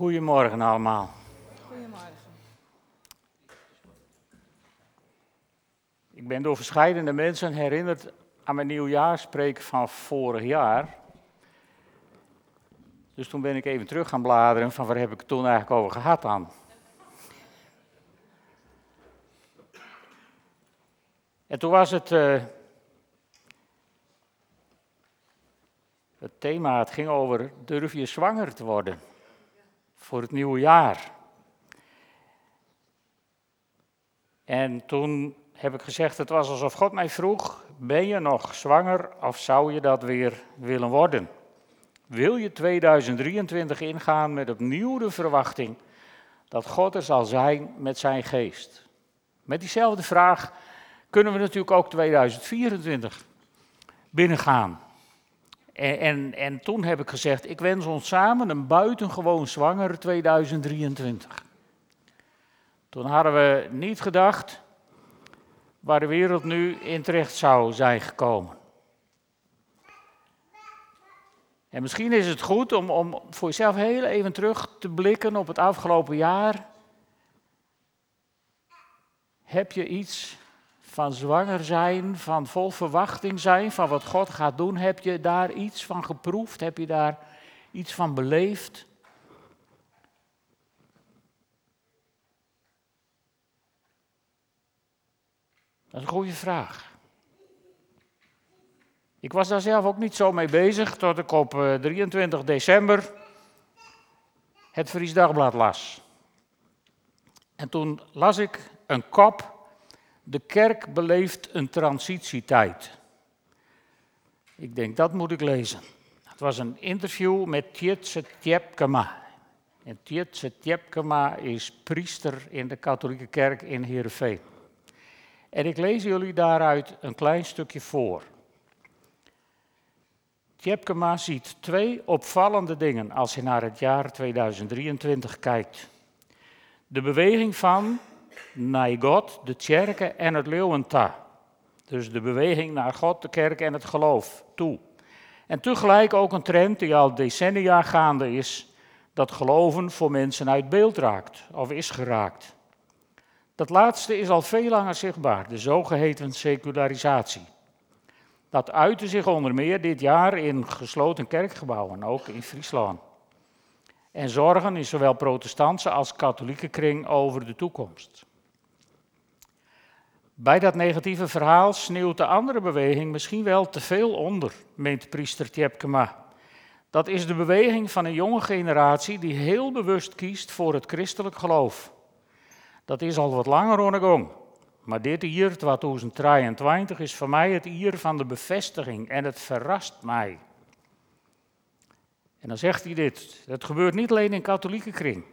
Goedemorgen allemaal. Goedemorgen. Ik ben door verschillende mensen herinnerd aan mijn nieuwjaarspreek van vorig jaar. Dus toen ben ik even terug gaan bladeren van waar heb ik het toen eigenlijk over gehad dan. En toen was het, eh, het thema, het ging over durf je zwanger te worden voor het nieuwe jaar. En toen heb ik gezegd, het was alsof God mij vroeg, ben je nog zwanger of zou je dat weer willen worden? Wil je 2023 ingaan met opnieuw de verwachting dat God er zal zijn met zijn geest? Met diezelfde vraag kunnen we natuurlijk ook 2024 binnengaan. En, en, en toen heb ik gezegd, ik wens ons samen een buitengewoon zwanger 2023. Toen hadden we niet gedacht waar de wereld nu in terecht zou zijn gekomen. En misschien is het goed om, om voor jezelf heel even terug te blikken op het afgelopen jaar. Heb je iets van zwanger zijn, van vol verwachting zijn, van wat God gaat doen? Heb je daar iets van geproefd? Heb je daar iets van beleefd? Dat is een goede vraag. Ik was daar zelf ook niet zo mee bezig tot ik op 23 eh, december het Fries Dagblad las. En toen las ik een kop, de kerk beleeft een transitietijd. Ik denk, dat moet ik lezen. Het was een interview met Tjetse Tjepkema. En Tjetse Tjepkema is priester in de katholieke kerk in Heerenveen. En ik lees jullie daaruit een klein stukje voor. Tjepkema ziet twee opvallende dingen als hij naar het jaar 2023 kijkt. De beweging van naar God, de kerken en het leeuwenta. Dus de beweging naar God, de kerk en het geloof toe. En tegelijk ook een trend die al decennia gaande is, dat geloven voor mensen uit beeld raakt of is geraakt. Dat laatste is al veel langer zichtbaar, de zogeheten secularisatie. Dat uitte zich onder meer dit jaar in gesloten kerkgebouwen, ook in Friesland. En zorgen in zowel protestantse als katholieke kring over de toekomst. Bij dat negatieve verhaal sneeuwt de andere beweging misschien wel te veel onder, meent priester Tjepkema. Dat is de beweging van een jonge generatie die heel bewust kiest voor het christelijk geloof. Dat is al wat langer ondergang. Maar dit jaar, 2023, is voor mij het jaar van de bevestiging en het verrast mij. En dan zegt hij dit, het gebeurt niet alleen in katholieke kring.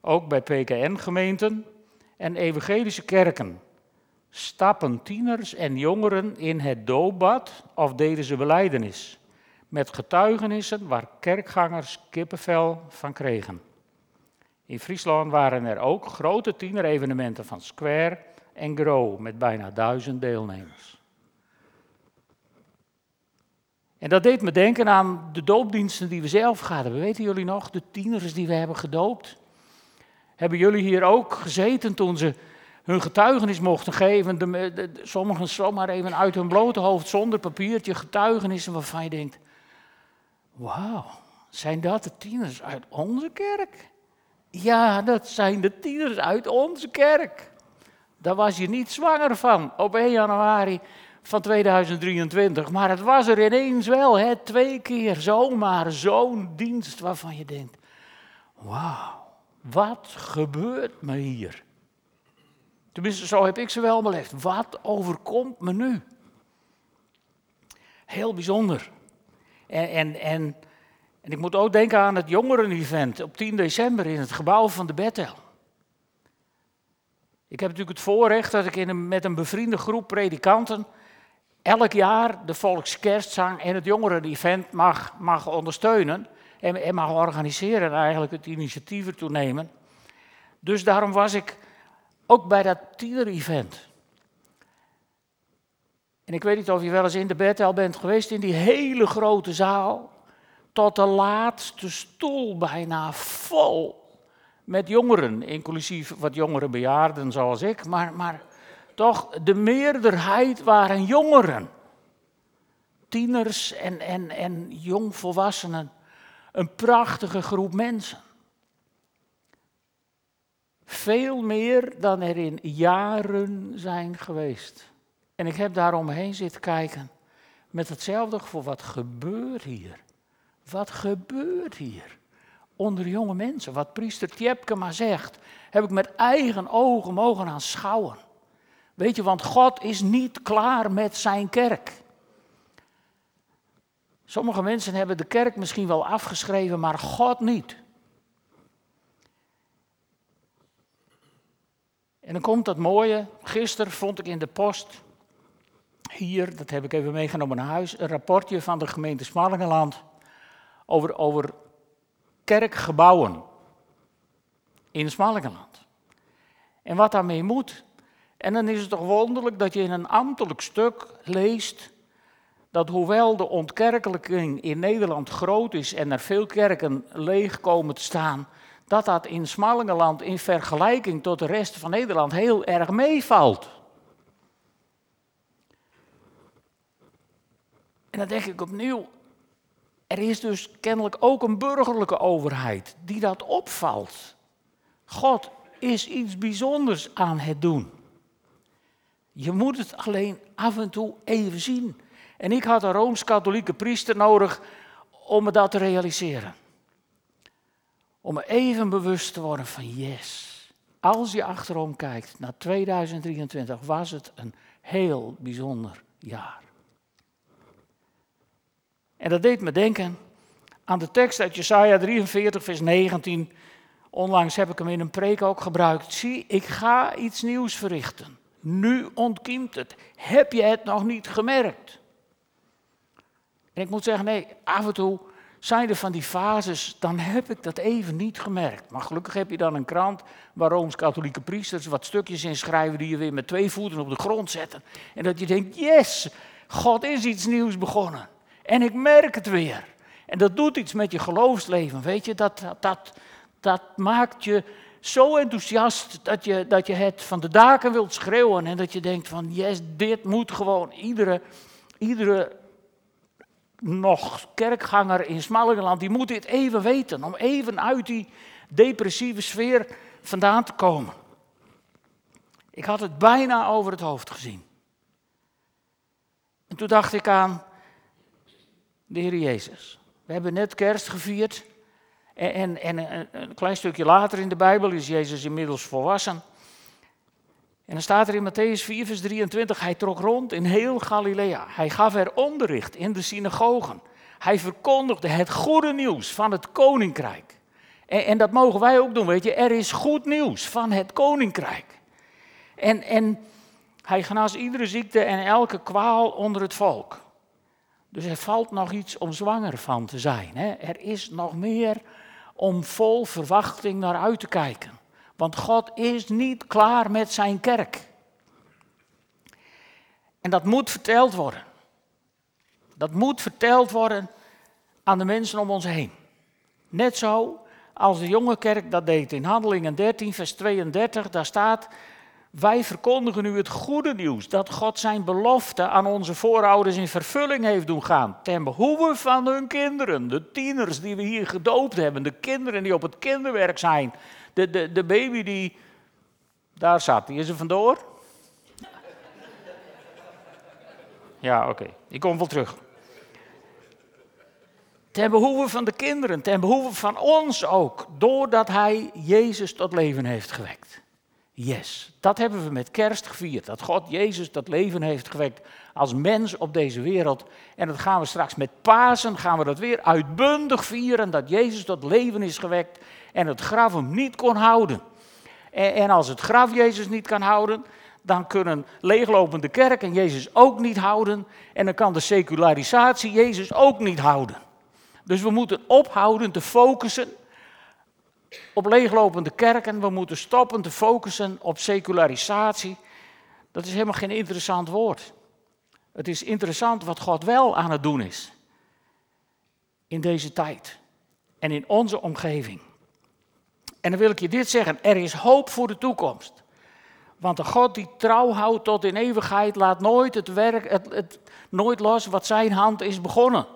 Ook bij PKN-gemeenten en evangelische kerken stappen tieners en jongeren in het doopbad of deden ze beleidenis. Met getuigenissen waar kerkgangers kippenvel van kregen. In Friesland waren er ook grote tienerevenementen van Square en Grow met bijna duizend deelnemers. En dat deed me denken aan de doopdiensten die we zelf hadden. Weten jullie nog, de tieners die we hebben gedoopt? Hebben jullie hier ook gezeten toen ze hun getuigenis mochten geven? De, sommigen zomaar even uit hun blote hoofd zonder papiertje getuigenissen waarvan je denkt: Wauw, zijn dat de tieners uit onze kerk? Ja, dat zijn de tieners uit onze kerk. Daar was je niet zwanger van op 1 januari van 2023. Maar het was er ineens wel, hè, twee keer zomaar zo'n dienst waarvan je denkt: wauw, wat gebeurt me hier? Tenminste, zo heb ik ze wel beleefd. Wat overkomt me nu? Heel bijzonder. En, en, en ik moet ook denken aan het jongeren-event op 10 december in het gebouw van de Bethel. Ik heb natuurlijk het voorrecht dat ik in met een bevriende groep predikanten elk jaar de volkskerstzang en het jongeren-event mag, mag ondersteunen en, en mag organiseren en eigenlijk het initiatief ertoe nemen. Dus daarom was ik ook bij dat tiener-event. En ik weet niet of je wel eens in de Bethel bent geweest, in die hele grote zaal tot de laatste stoel bijna vol met jongeren, inclusief wat jongere bejaarden zoals ik, maar, maar toch de meerderheid waren jongeren. Tieners en, en, en jongvolwassenen. Een prachtige groep mensen. Veel meer dan er in jaren zijn geweest. En ik heb daaromheen zitten kijken met hetzelfde gevoel. Wat gebeurt hier? Wat gebeurt hier? Onder jonge mensen. Wat priester Tjepke maar zegt, heb ik met eigen ogen mogen aanschouwen. Weet je, want God is niet klaar met zijn kerk. Sommige mensen hebben de kerk misschien wel afgeschreven, maar God niet. En dan komt dat mooie. Gisteren vond ik in de post, hier, dat heb ik even meegenomen naar huis, een rapportje van de gemeente Smallingenland over, over kerkgebouwen in Smallingenland. En wat daarmee moet. En dan is het toch wonderlijk dat je in een ambtelijk stuk leest dat hoewel de ontkerkelijking in Nederland groot is en er veel kerken leeg komen te staan, dat dat in Smallingenland in vergelijking tot de rest van Nederland heel erg meevalt. En dan denk ik opnieuw, er is dus kennelijk ook een burgerlijke overheid die dat opvalt. God is iets bijzonders aan het doen. Je moet het alleen af en toe even zien. En ik had een rooms-katholieke priester nodig om me dat te realiseren. Om me even bewust te worden van yes. Als je achterom kijkt naar 2023 was het een heel bijzonder jaar. En dat deed me denken aan de tekst uit Jesaja 43, vers 19. Onlangs heb ik hem in een preek ook gebruikt. Zie, ik ga iets nieuws verrichten. Nu ontkiemt het. Heb je het nog niet gemerkt? En ik moet zeggen, nee, af en toe zijn er van die fases, dan heb ik dat even niet gemerkt. Maar gelukkig heb je dan een krant waar Rooms-Katholieke priesters wat stukjes in schrijven die je weer met twee voeten op de grond zetten. En dat je denkt, yes, God is iets nieuws begonnen. En ik merk het weer. En dat doet iets met je geloofsleven, weet je. Dat, dat, dat maakt je zo enthousiast dat je, dat je het van de daken wilt schreeuwen. En dat je denkt van, yes, dit moet gewoon iedere, iedere nog kerkganger in Smallingeland, die moet dit even weten. Om even uit die depressieve sfeer vandaan te komen. Ik had het bijna over het hoofd gezien. En toen dacht ik aan de Heer Jezus. We hebben net kerst gevierd. En, en, en, een klein stukje later in de Bijbel is Jezus inmiddels volwassen. En dan staat er in Matthäus 4, vers 23, hij trok rond in heel Galilea. Hij gaf er onderricht in de synagogen. Hij verkondigde het goede nieuws van het koninkrijk. En, en, dat mogen wij ook doen, weet je. Er is goed nieuws van het koninkrijk. En, en hij genas iedere ziekte en elke kwaal onder het volk. Dus er valt nog iets om zwanger van te zijn. Hè? Er is nog meer om vol verwachting naar uit te kijken. Want God is niet klaar met zijn kerk. En dat moet verteld worden. Dat moet verteld worden aan de mensen om ons heen. Net zo als de jonge kerk dat deed in Handelingen 13, vers 32, daar staat, wij verkondigen u het goede nieuws dat God zijn belofte aan onze voorouders in vervulling heeft doen gaan. Ten behoeve van hun kinderen, de tieners die we hier gedoopt hebben, de kinderen die op het kinderwerk zijn, de, de, de baby die daar zat, die is er vandoor. Ja, oké, ik kom wel terug. Ten behoeve van de kinderen, ten behoeve van ons ook, doordat Hij Jezus tot leven heeft gewekt. Yes, dat hebben we met kerst gevierd. Dat God Jezus dat leven heeft gewekt als mens op deze wereld. En dat gaan we straks met Pasen, gaan we dat weer uitbundig vieren. Dat Jezus tot leven is gewekt en het graf hem niet kon houden. En, en als het graf Jezus niet kan houden, dan kunnen leeglopende kerken Jezus ook niet houden. En dan kan de secularisatie Jezus ook niet houden. Dus we moeten ophouden te focussen op leeglopende kerken. We moeten stoppen te focussen op secularisatie. Dat is helemaal geen interessant woord. Het is interessant wat God wel aan het doen is. in deze tijd en in onze omgeving. En dan wil ik je dit zeggen, er is hoop voor de toekomst. Want de God die trouw houdt tot in eeuwigheid, laat nooit het werk, het, het, nooit los wat zijn hand is begonnen.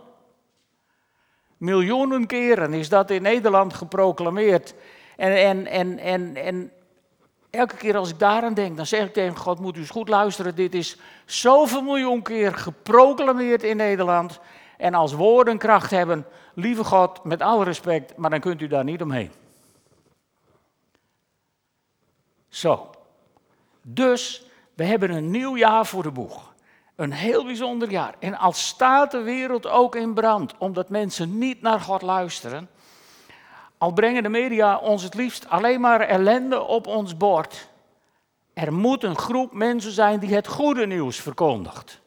Miljoenen keren is dat in Nederland geproclameerd. En, en, en, en, en elke keer als ik daaraan denk, dan zeg ik tegen God, moet u eens goed luisteren, dit is zoveel miljoen keer geproclameerd in Nederland. En als woorden kracht hebben, lieve God, met alle respect, maar dan kunt u daar niet omheen. Zo. Dus we hebben een nieuw jaar voor de boeg. Een heel bijzonder jaar. En als staat de wereld ook in brand, omdat mensen niet naar God luisteren, al brengen de media ons het liefst alleen maar ellende op ons bord. Er moet een groep mensen zijn die het goede nieuws verkondigt.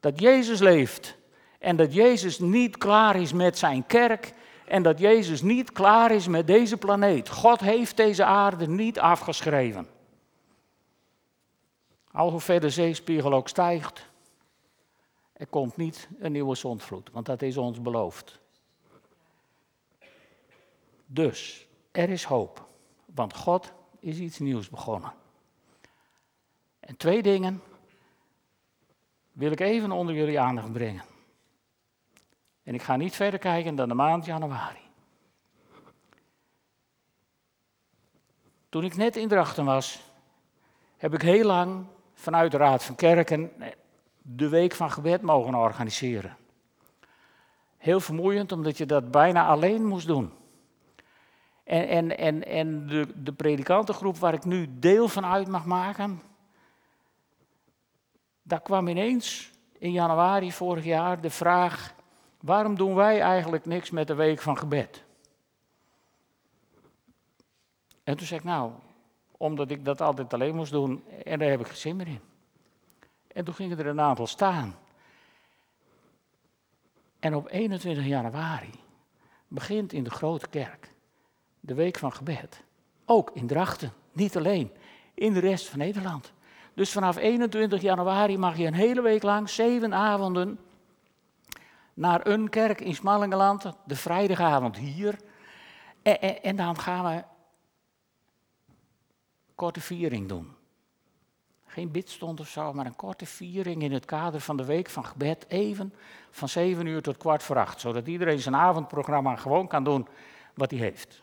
Dat Jezus leeft en dat Jezus niet klaar is met zijn kerk en dat Jezus niet klaar is met deze planeet. God heeft deze aarde niet afgeschreven. Al hoe ver de zeespiegel ook stijgt, er komt niet een nieuwe zondvloed, want dat is ons beloofd. Dus er is hoop, want God is iets nieuws begonnen. En twee dingen wil ik even onder jullie aandacht brengen. En ik ga niet verder kijken dan de maand januari. Toen ik net in Drachten was, heb ik heel lang vanuit de Raad van Kerken de Week van Gebed mogen organiseren. Heel vermoeiend, omdat je dat bijna alleen moest doen. En, en, en, en de, de predikantengroep waar ik nu deel van uit mag maken, daar kwam ineens in januari vorig jaar de vraag: waarom doen wij eigenlijk niks met de week van gebed? En toen zei ik, nou, omdat ik dat altijd alleen moest doen en daar heb ik geen zin meer in. En toen gingen er een aantal staan. En op 21 januari begint in de grote kerk de week van gebed. Ook in Drachten, niet alleen, in de rest van Nederland. Dus vanaf 21 januari mag je een hele week lang, zeven avonden, naar een kerk in Smallingeland, de vrijdagavond hier. En, en, en dan gaan we korte viering doen. Geen bidstond of zo, maar een korte viering in het kader van de week van gebed. Even van 7 uur tot kwart voor acht. Zodat iedereen zijn avondprogramma gewoon kan doen wat hij heeft.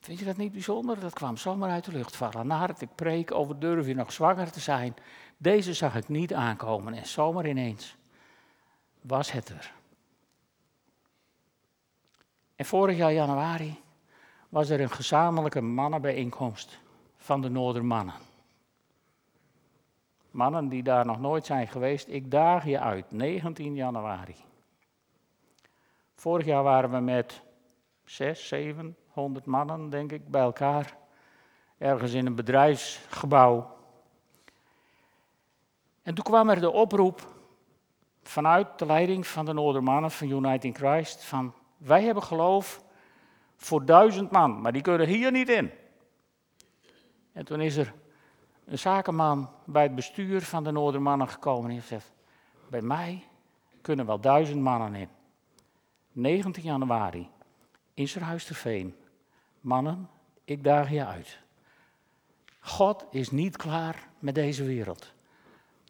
Vind je dat niet bijzonder? Dat kwam zomaar uit de lucht vallen. Na het ik preek over durf je nog zwanger te zijn. Deze zag ik niet aankomen en zomaar ineens was het er. En vorig jaar januari was er een gezamenlijke mannenbijeenkomst van de Noordermannen. Mannen die daar nog nooit zijn geweest, ik daag je uit, 19 januari. Vorig jaar waren we met 6, 700 mannen, denk ik, bij elkaar. Ergens in een bedrijfsgebouw. En toen kwam er de oproep vanuit de leiding van de Noordermannen van Uniting Christ van wij hebben geloof voor duizend man, maar die kunnen hier niet in. En toen is er een zakenman bij het bestuur van de Noordermannen gekomen en heeft bij mij kunnen wel duizend mannen in. 19 januari, Veen. Mannen, ik daag je uit. God is niet klaar met deze wereld.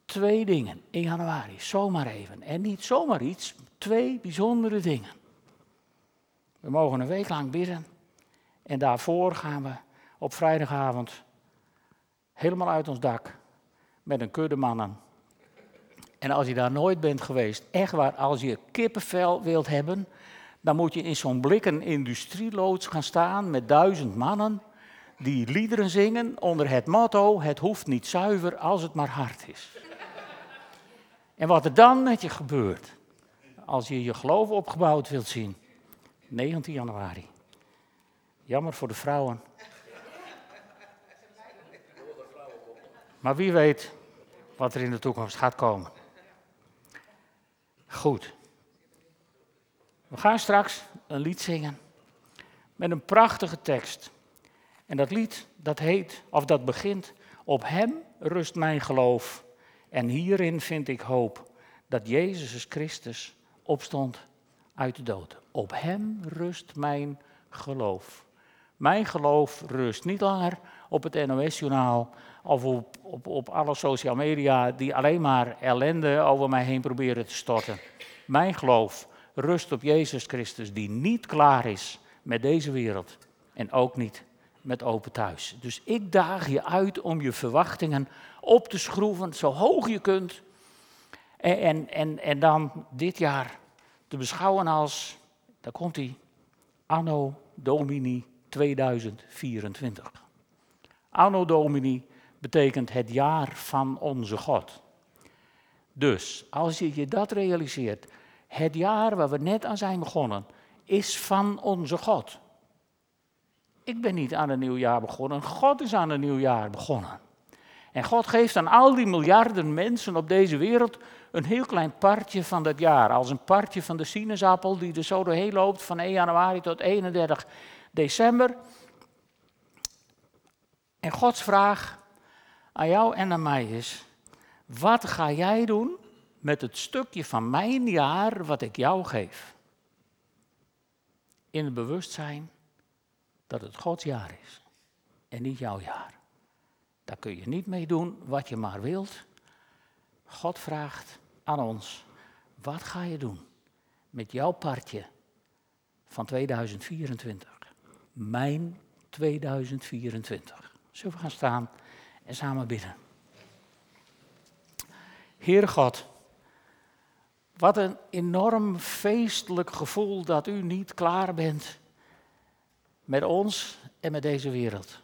Twee dingen in januari, zomaar even. En niet zomaar iets, twee bijzondere dingen. We mogen een week lang bidden. En daarvoor gaan we op vrijdagavond helemaal uit ons dak met een kudde mannen. En als je daar nooit bent geweest, echt waar, als je kippenvel wilt hebben, dan moet je in zo'n blikken industrieloods gaan staan met duizend mannen die liederen zingen onder het motto: Het hoeft niet zuiver als het maar hard is. En wat er dan met je gebeurt, als je je geloof opgebouwd wilt zien, 19 januari. Jammer voor de vrouwen, Maar wie weet wat er in de toekomst gaat komen. Goed. We gaan straks een lied zingen met een prachtige tekst. En dat lied, dat heet, of dat begint, op Hem rust mijn geloof. En hierin vind ik hoop dat Jezus Christus opstond uit de dood. Op hem rust mijn geloof. Mijn geloof rust niet langer op het NOS-journaal of op, op, op alle social media die alleen maar ellende over mij heen proberen te storten. Mijn geloof rust op Jezus Christus, die niet klaar is met deze wereld en ook niet met open thuis. Dus ik daag je uit om je verwachtingen op te schroeven, zo hoog je kunt. En, en, en, en dan dit jaar te beschouwen als, daar komt hij, Anno Domini 2024. Anno Domini betekent het jaar van onze God. Dus als je je dat realiseert, het jaar waar we net aan zijn begonnen, is van onze God. Ik ben niet aan een nieuw jaar begonnen, God is aan een nieuw jaar begonnen. En God geeft aan al die miljarden mensen op deze wereld een heel klein partje van dat jaar. Als een partje van de sinaasappel die er zo doorheen loopt van 1 januari tot 31 december. En Gods vraag aan jou en aan mij is: wat ga jij doen met het stukje van mijn jaar wat ik jou geef? In het bewustzijn dat het Gods jaar is en niet jouw jaar. Daar kun je niet mee doen wat je maar wilt. God vraagt aan ons: wat ga je doen met jouw partje van 2024? Mijn 2024. Zullen we gaan staan en samen bidden? Heere God, wat een enorm feestelijk gevoel dat u niet klaar bent met ons en met deze wereld.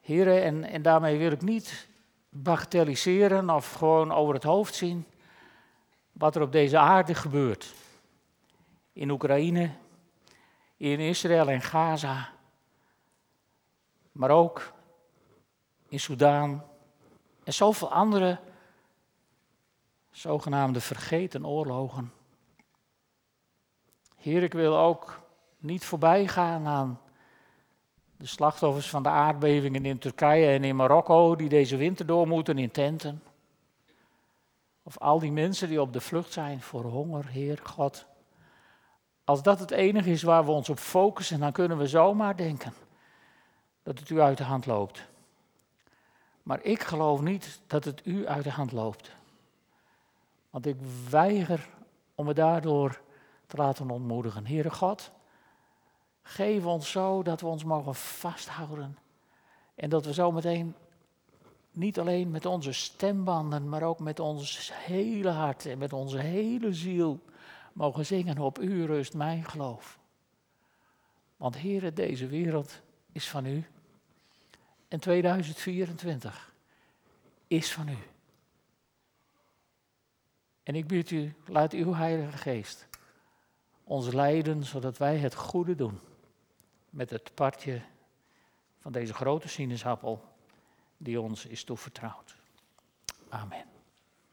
Heren, en, en daarmee wil ik niet bagatelliseren of gewoon over het hoofd zien wat er op deze aarde gebeurt. In Oekraïne, in Israël en Gaza, maar ook in Soudaan en zoveel andere zogenaamde vergeten oorlogen. Heer, ik wil ook niet voorbij gaan aan de slachtoffers van de aardbevingen in Turkije en in Marokko, die deze winter door moeten in tenten. Of al die mensen die op de vlucht zijn voor honger, Heer God. Als dat het enige is waar we ons op focussen, dan kunnen we zomaar denken dat het u uit de hand loopt. Maar ik geloof niet dat het u uit de hand loopt. Want ik weiger om me daardoor te laten ontmoedigen. Heere God, Geef ons zo dat we ons mogen vasthouden. En dat we zo meteen niet alleen met onze stembanden, maar ook met ons hele hart en met onze hele ziel mogen zingen op u rust mijn geloof. Want Heere, deze wereld is van u. En 2024 is van u. En ik bid u, laat uw Heilige Geest ons leiden, zodat wij het goede doen met het partje van deze grote sinaasappel die ons is toevertrouwd. Amen.